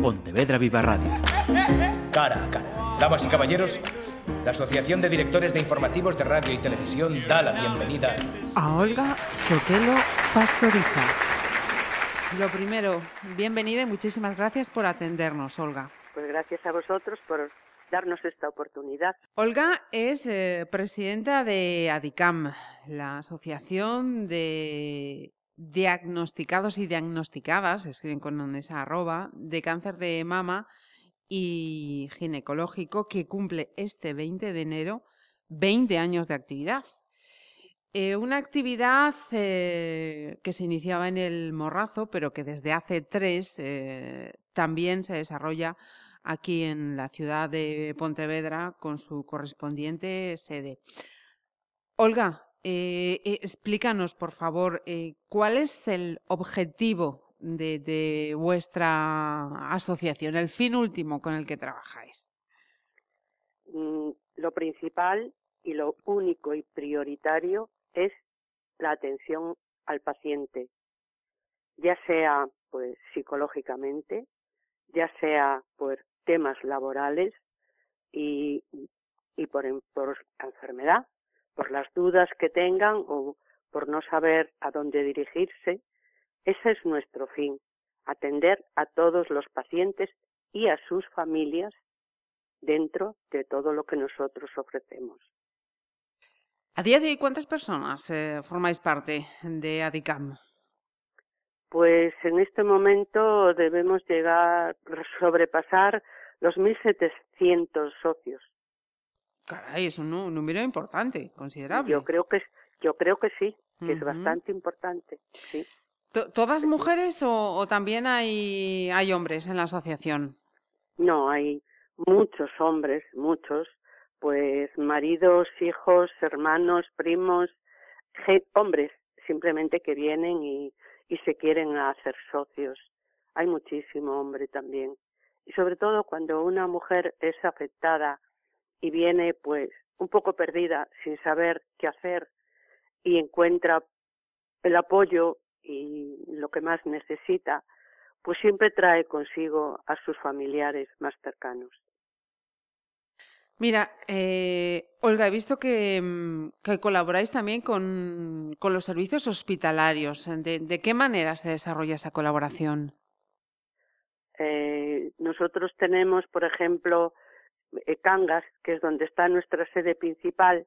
Pontevedra Viva Radio. Cara a cara. Damas y caballeros, la Asociación de Directores de Informativos de Radio y Televisión da la bienvenida a Olga Sotelo Pastoriza. Lo primero, bienvenida y muchísimas gracias por atendernos, Olga. Pues gracias a vosotros por darnos esta oportunidad. Olga es eh, presidenta de ADICAM, la Asociación de Diagnosticados y Diagnosticadas, escriben con esa arroba, de cáncer de mama y ginecológico que cumple este 20 de enero 20 años de actividad. Eh, una actividad eh, que se iniciaba en el Morrazo, pero que desde hace tres también se desarrolla aquí en la ciudad de Pontevedra con su correspondiente sede. Olga, eh, eh, explícanos, por favor, eh, cuál es el objetivo de, vuestra asociación, el fin último con el que trabajáis. Mm, lo principal y lo único y prioritario es la atención al paciente, ya sea pues psicológicamente, ya sea por temas laborales y, por enfermedad, por las dudas que tengan o por no saber a dónde dirigirse. Ese es nuestro fin, atender a todos los pacientes y a sus familias dentro de todo lo que nosotros ofrecemos. ¿A día de hoy cuántas personas eh, formáis parte de ADICAM? Pues en este momento debemos llegar, a sobrepasar los 1.700 socios. Caray, es un, número importante, considerable. Yo creo que, yo creo que sí, que es bastante importante, sí. ¿Todas mujeres o, también hay, hay hombres en la asociación? No, hay muchos hombres, muchos, pues maridos, hijos, hermanos, primos, hombres simplemente que vienen y, y se quieren hacer socios. Hay muchísimo hombre también. Y sobre todo cuando una mujer es afectada y viene pues un poco perdida, sin saber qué hacer y encuentra el apoyo y lo que más necesita, pues siempre trae consigo a sus familiares más cercanos. Mira, eh, Olga, he visto que, mm, que colaboráis también con, con, los servicios hospitalarios. ¿De, ¿De, qué manera se desarrolla esa colaboración? Eh, nosotros tenemos, por ejemplo, Cangas, que es donde está nuestra sede principal,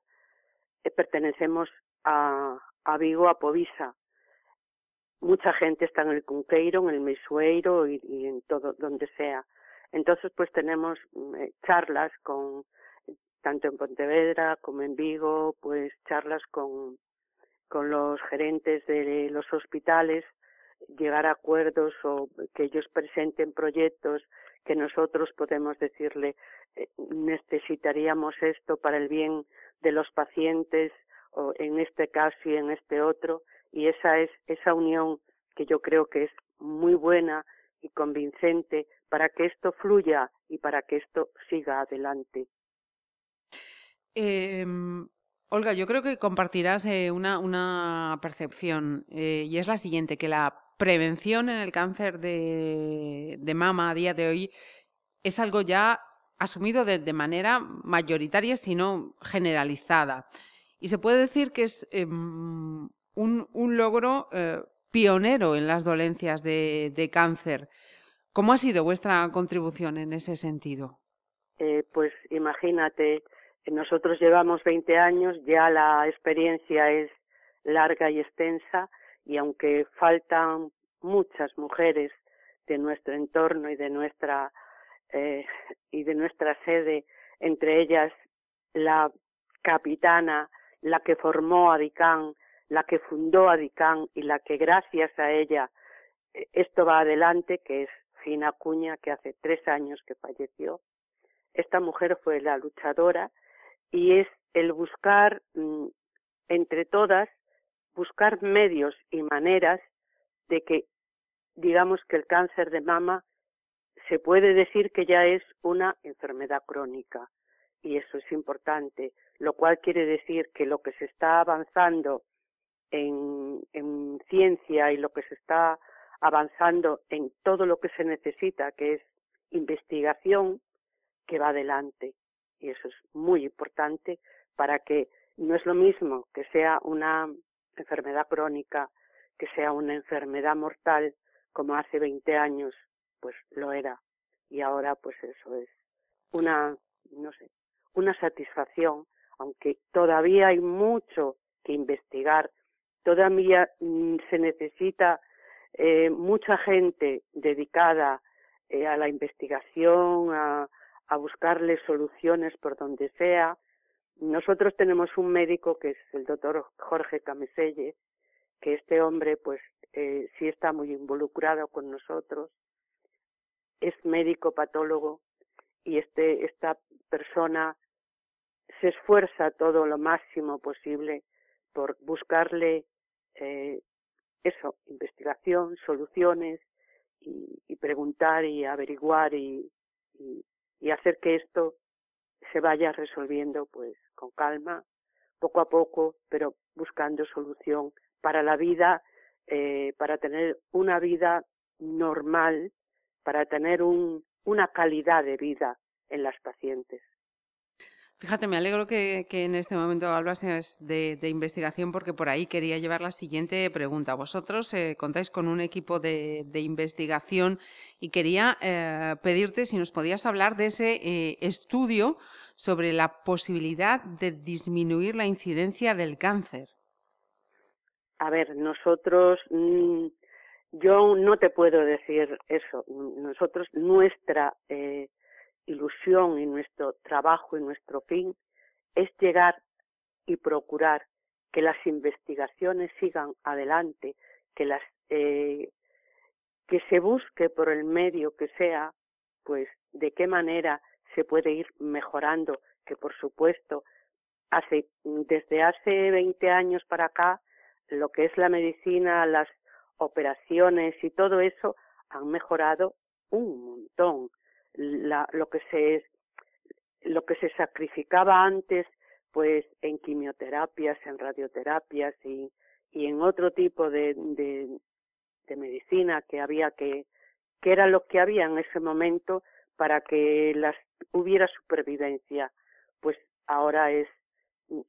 eh, pertenecemos a, Vigo, a Povisa. Mucha gente está en el Cunqueiro, en el Mesueiro y, y en todo donde sea. Entonces, pues tenemos mm, eh, charlas con tanto en Pontevedra como en Vigo, pues charlas con, con los gerentes de los hospitales, llegar a acuerdos o que ellos presenten proyectos que nosotros podemos decirle eh, necesitaríamos esto para el bien de los pacientes o en este caso y en este otro y esa es esa unión que yo creo que es muy buena y convincente para que esto fluya y para que esto siga adelante. Eh, Olga, yo creo que compartirás eh, una, una, percepción eh, y es la siguiente, que la prevención en el cáncer de, mama a día de hoy es algo ya asumido de, manera mayoritaria, sino generalizada. Y se puede decir que es eh, un, un, logro eh, pionero en las dolencias de, de, cáncer. ¿Cómo ha sido vuestra contribución en ese sentido? Eh, pues imagínate, nosotros llevamos 20 años, ya la experiencia es larga y extensa y aunque faltan muchas mujeres de nuestro entorno y de nuestra eh, y de nuestra sede, entre ellas la capitana, la que formó a Dicán, la que fundó a Dicán y la que gracias a ella eh, esto va adelante, que es Fina Cuña, que hace tres años que falleció. Esta mujer fue la luchadora y es el buscar mm, entre todas, buscar medios y maneras de que digamos que el cáncer de mama se puede decir que ya es una enfermedad crónica y eso es importante, lo cual quiere decir que lo que se está avanzando en, en ciencia y lo que se está avanzando en todo lo que se necesita, que es investigación, que va adelante. Y eso es muy importante para que no es lo mismo que sea una enfermedad crónica, que sea una enfermedad mortal, como hace 20 años, pues lo era. Y ahora, pues eso es una, no sé, una satisfacción, aunque todavía hay mucho que investigar, todavía mm, se necesita eh, mucha gente dedicada eh, a la investigación, a, a buscarle soluciones por donde sea. Nosotros tenemos un médico que es el doctor Jorge Cameselle, que este hombre pues eh, sí está muy involucrado con nosotros, es médico patólogo y este esta persona se esfuerza todo lo máximo posible por buscarle eh, eso, investigación, soluciones y, y, preguntar y averiguar y, y, y hacer que esto se vaya resolviendo pues con calma, poco a poco, pero buscando solución para la vida, eh, para tener una vida normal, para tener un, una calidad de vida en las pacientes. Fíjate, me alegro que, en este momento hablas de, investigación porque por ahí quería llevar la siguiente pregunta. Vosotros eh, contáis con un equipo de, investigación y quería eh, pedirte si nos podías hablar de ese eh, estudio sobre la posibilidad de disminuir la incidencia del cáncer. A ver, nosotros, mmm, yo no te puedo decir eso. Nosotros, nuestra ilusión y nuestro trabajo y nuestro fin es llegar y procurar que las investigaciones sigan adelante, que las eh, que se busque por el medio que sea, pues de qué manera se puede ir mejorando, que por supuesto hace desde hace 20 años para acá lo que es la medicina, las operaciones y todo eso han mejorado un montón la, lo que se lo que se sacrificaba antes pues en quimioterapias, en radioterapias y, y en otro tipo de, de, medicina que había que, que era lo que había en ese momento para que las hubiera supervivencia, pues ahora es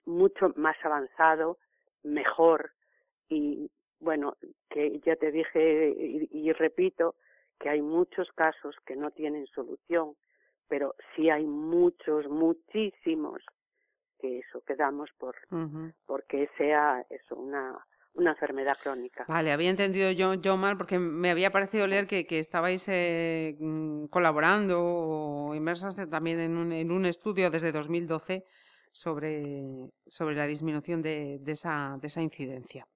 mucho más avanzado, mejor y bueno, que ya te dije y repito, que hay muchos casos que no tienen solución, pero sí hay muchos, muchísimos que eso quedamos por uh -huh. porque sea eso una una enfermedad crónica. Vale, había entendido yo, yo mal porque me había parecido leer que, que estabais eh, mm, colaborando o inmersas también en un, en un estudio desde 2012 sobre, sobre la disminución de, de, esa, de esa incidencia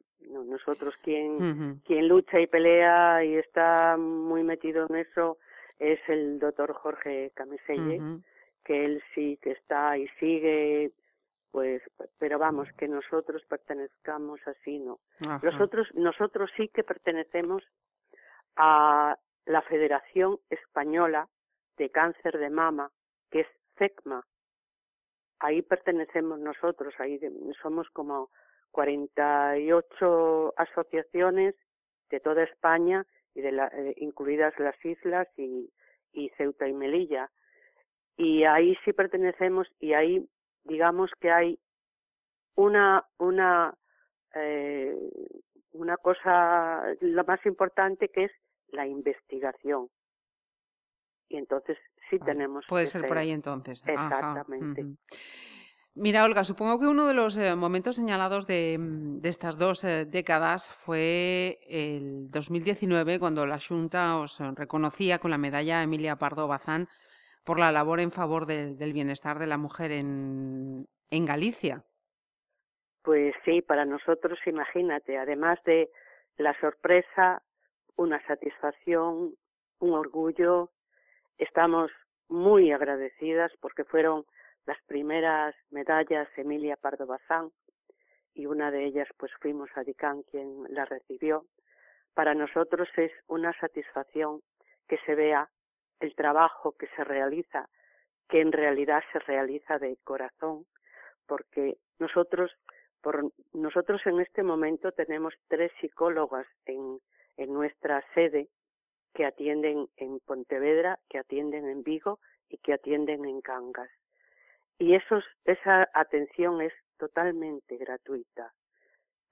nosotros quien, uh -huh. quien lucha y pelea y está muy metido en eso es el doctor Jorge Camiselle, uh -huh. que él sí que está y sigue, pues, pero vamos, que nosotros pertenezcamos así, no. Ajá. Nosotros, nosotros sí que pertenecemos a la Federación Española de Cáncer de Mama, que es FECMA. Ahí pertenecemos nosotros, ahí somos como 48 asociaciones de toda España y de la, eh, incluidas las islas y, y Ceuta y Melilla. Y ahí sí pertenecemos y ahí digamos que hay una una eh, una cosa lo más importante que es la investigación y entonces sí tenemos puede ser por ahí entonces exactamente Ajá. Mira, Olga, supongo que uno de los eh, momentos señalados de, mm, estas dos eh, décadas fue el 2019, cuando la Junta os reconocía con la medalla Emilia Pardo Bazán por la labor en favor de, del bienestar de la mujer en, en Galicia. Pues sí, para nosotros, imagínate, además de la sorpresa, una satisfacción, un orgullo, estamos muy agradecidas porque fueron las primeras medallas Emilia Pardo Bazán y una de ellas pues fuimos a Dicán quien la recibió. Para nosotros es una satisfacción que se vea el trabajo que se realiza, que en realidad se realiza de corazón, porque nosotros, por, nosotros en este momento tenemos tres psicólogas en, en nuestra sede que atienden en Pontevedra, que atienden en Vigo y que atienden en Cangas. Y esos, esa atención es totalmente gratuita,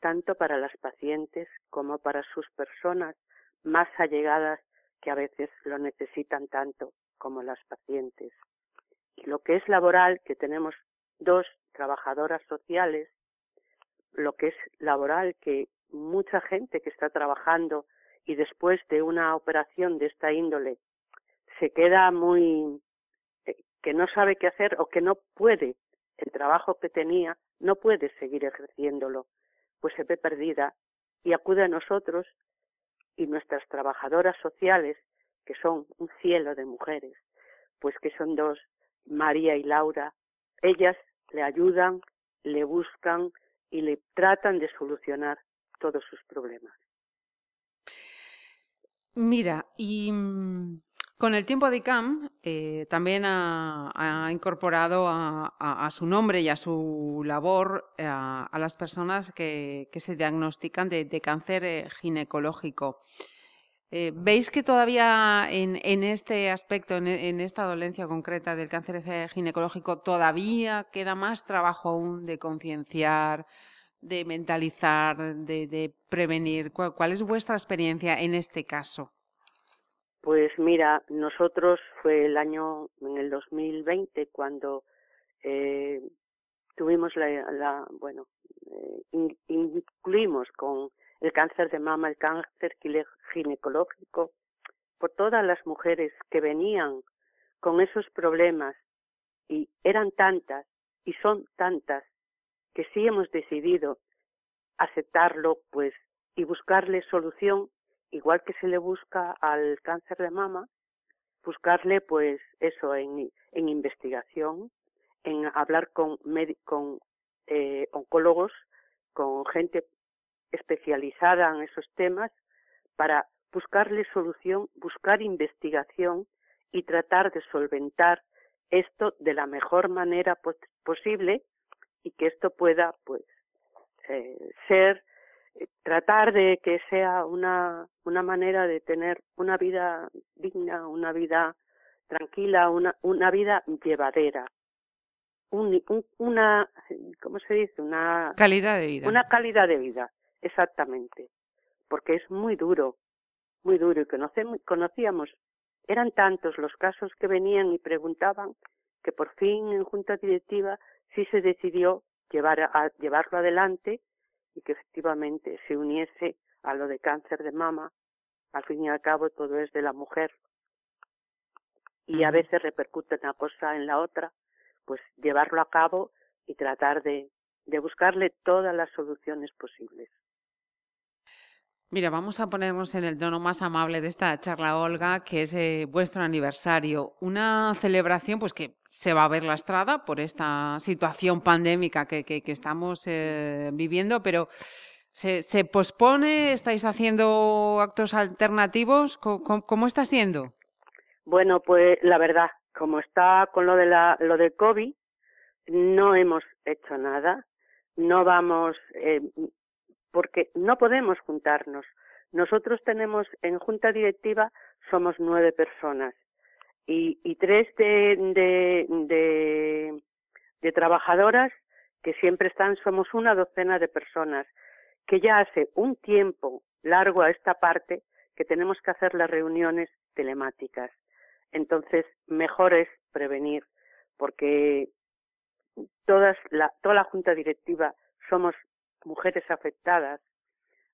tanto para las pacientes como para sus personas más allegadas que a veces lo necesitan tanto como las pacientes. Y lo que es laboral, que tenemos dos trabajadoras sociales, lo que es laboral, que mucha gente que está trabajando y después de una operación de esta índole se queda muy que no sabe qué hacer o que no puede el trabajo que tenía no puede seguir ejerciéndolo pues se ve perdida y acude a nosotros y nuestras trabajadoras sociales que son un cielo de mujeres pues que son dos María y Laura ellas le ayudan le buscan y le tratan de solucionar todos sus problemas. Mira, y mm, con el tiempo de ICAM eh, también ha, incorporado a, su nombre y a su labor eh, a, las personas que, se diagnostican de, cáncer eh, ginecológico. ¿Veis que todavía en, este aspecto, en, esta dolencia concreta del cáncer ginecológico, todavía queda más trabajo aún de concienciar, de mentalizar, de, prevenir? ¿Cuál, es vuestra experiencia en este caso? Pues mira, nosotros fue el año, en el 2020, cuando eh, tuvimos la, bueno, eh, incluimos con el cáncer de mama, el cáncer ginecológico, por todas las mujeres que venían con esos problemas y eran tantas y son tantas que sí hemos decidido aceptarlo, pues, y buscarle solución, igual que se le busca al cáncer de mama, buscarle, pues, eso, en, investigación, en hablar con, con eh, oncólogos, con gente especializada en esos temas, para buscarle solución, buscar investigación y tratar de solventar esto de la mejor manera posible y que esto pueda pues eh, ser tratar de que sea una una manera de tener una vida digna una vida tranquila una una vida llevadera. Un, una cómo se dice una calidad de vida. una calidad de vida exactamente. Porque es muy duro muy duro. Y conocemos, conocíamos eran tantos los casos que venían y preguntaban que por fin en junta directiva sí se decidió llevar a, llevarlo adelante y que efectivamente se uniese a lo de cáncer de mama. Al fin y al cabo todo es de la mujer y a veces repercute una cosa en la otra, pues llevarlo a cabo y tratar de, de buscarle todas las soluciones posibles. Mira, vamos a ponernos en el tono más amable de esta charla, Olga, que es eh, vuestro aniversario. Una celebración pues que se va a ver lastrada por esta situación pandémica que, estamos eh, viviendo, pero ¿se, ¿se, pospone? ¿Estáis haciendo actos alternativos? ¿Cómo, está siendo? Bueno, pues la verdad, como está con lo de la, lo del COVID, no hemos hecho nada. No vamos, eh, porque no podemos juntarnos. Nosotros tenemos en junta directiva somos nueve personas y, y tres de, de, de, trabajadoras que siempre están, somos una docena de personas que ya hace un tiempo largo a esta parte que tenemos que hacer las reuniones telemáticas. Entonces, mejor es prevenir, porque todas la, toda la junta directiva somos mujeres afectadas,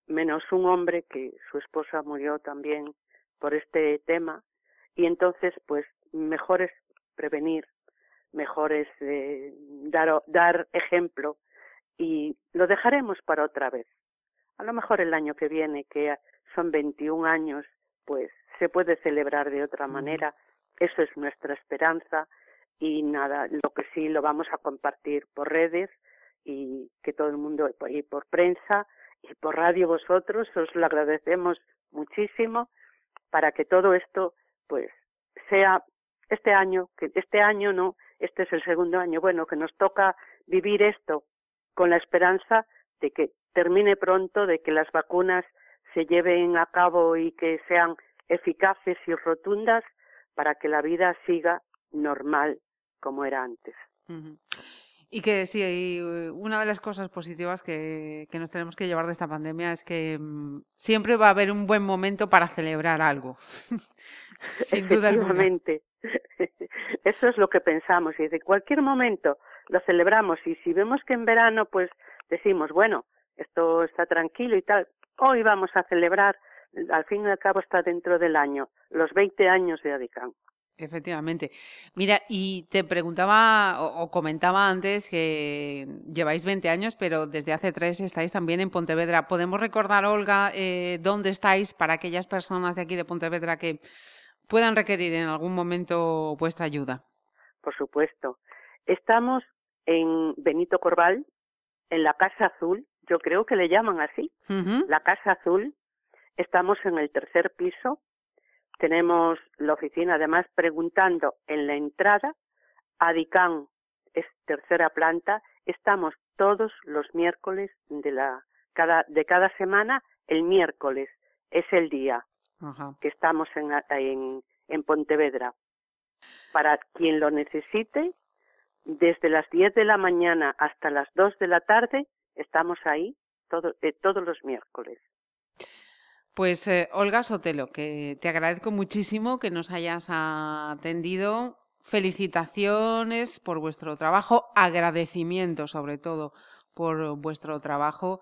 menos un hombre que su esposa murió también por este tema, y entonces pues mejor es prevenir, mejor es eh, dar, dar ejemplo y lo dejaremos para otra vez. A lo mejor el año que viene, que son 21 años, pues se puede celebrar de otra manera. Eso es nuestra esperanza y nada, lo que sí lo vamos a compartir por redes y que todo el mundo, y por prensa y por radio vosotros, os lo agradecemos muchísimo para que todo esto, pues, sea este año, que este año no, este es el segundo año, bueno, que nos toca vivir esto con la esperanza de que termine pronto, de que las vacunas se lleven a cabo y que sean eficaces y rotundas para que la vida siga normal como era antes. Y que sí, una de las cosas positivas que, nos tenemos que llevar de esta pandemia es que mm, siempre va a haber un buen momento para celebrar algo. Sin duda Eso es lo que pensamos. Y de cualquier momento lo celebramos. Y si vemos que en verano, pues decimos, bueno, esto está tranquilo y tal, hoy vamos a celebrar, al fin y al cabo está dentro del año, los 20 años de Adicán. Efectivamente. Mira, y te preguntaba o, comentaba antes que lleváis 20 años, pero desde hace tres estáis también en Pontevedra. ¿Podemos recordar, Olga, eh, dónde estáis para aquellas personas de aquí de Pontevedra que puedan requerir en algún momento vuestra ayuda? Por supuesto. Estamos en Benito Corval, en la Casa Azul, yo creo que le llaman así, la Casa Azul. Estamos en el tercer piso, tenemos la oficina además preguntando en la entrada, Adicán es tercera planta, estamos todos los miércoles de, la, cada, de cada semana, el miércoles es el día que estamos en, en, en Pontevedra. Para quien lo necesite, desde las 10 de la mañana hasta las 2 de la tarde estamos ahí todo, eh, todos los miércoles. Pues eh, Olga Sotelo, que te agradezco muchísimo que nos hayas atendido. Felicitaciones por vuestro trabajo, agradecimiento sobre todo por vuestro trabajo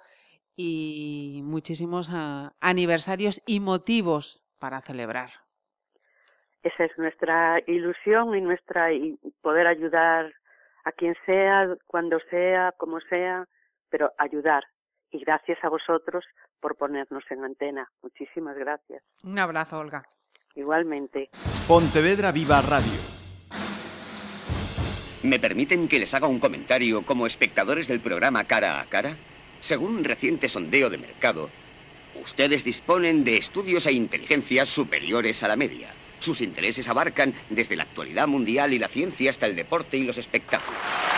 y muchísimos ah, aniversarios y motivos para celebrar. Esa es nuestra ilusión y nuestra y poder ayudar a quien sea, cuando sea, como sea, pero ayudar. Y gracias a vosotros por ponernos en antena. Muchísimas gracias. Un abrazo, Olga. Igualmente. Pontevedra Viva Radio. ¿Me permiten que les haga un comentario como espectadores del programa Cara a Cara? Según un reciente sondeo de mercado, ustedes disponen de estudios e inteligencias superiores a la media. Sus intereses abarcan desde la actualidad mundial y la ciencia hasta el deporte y los espectáculos.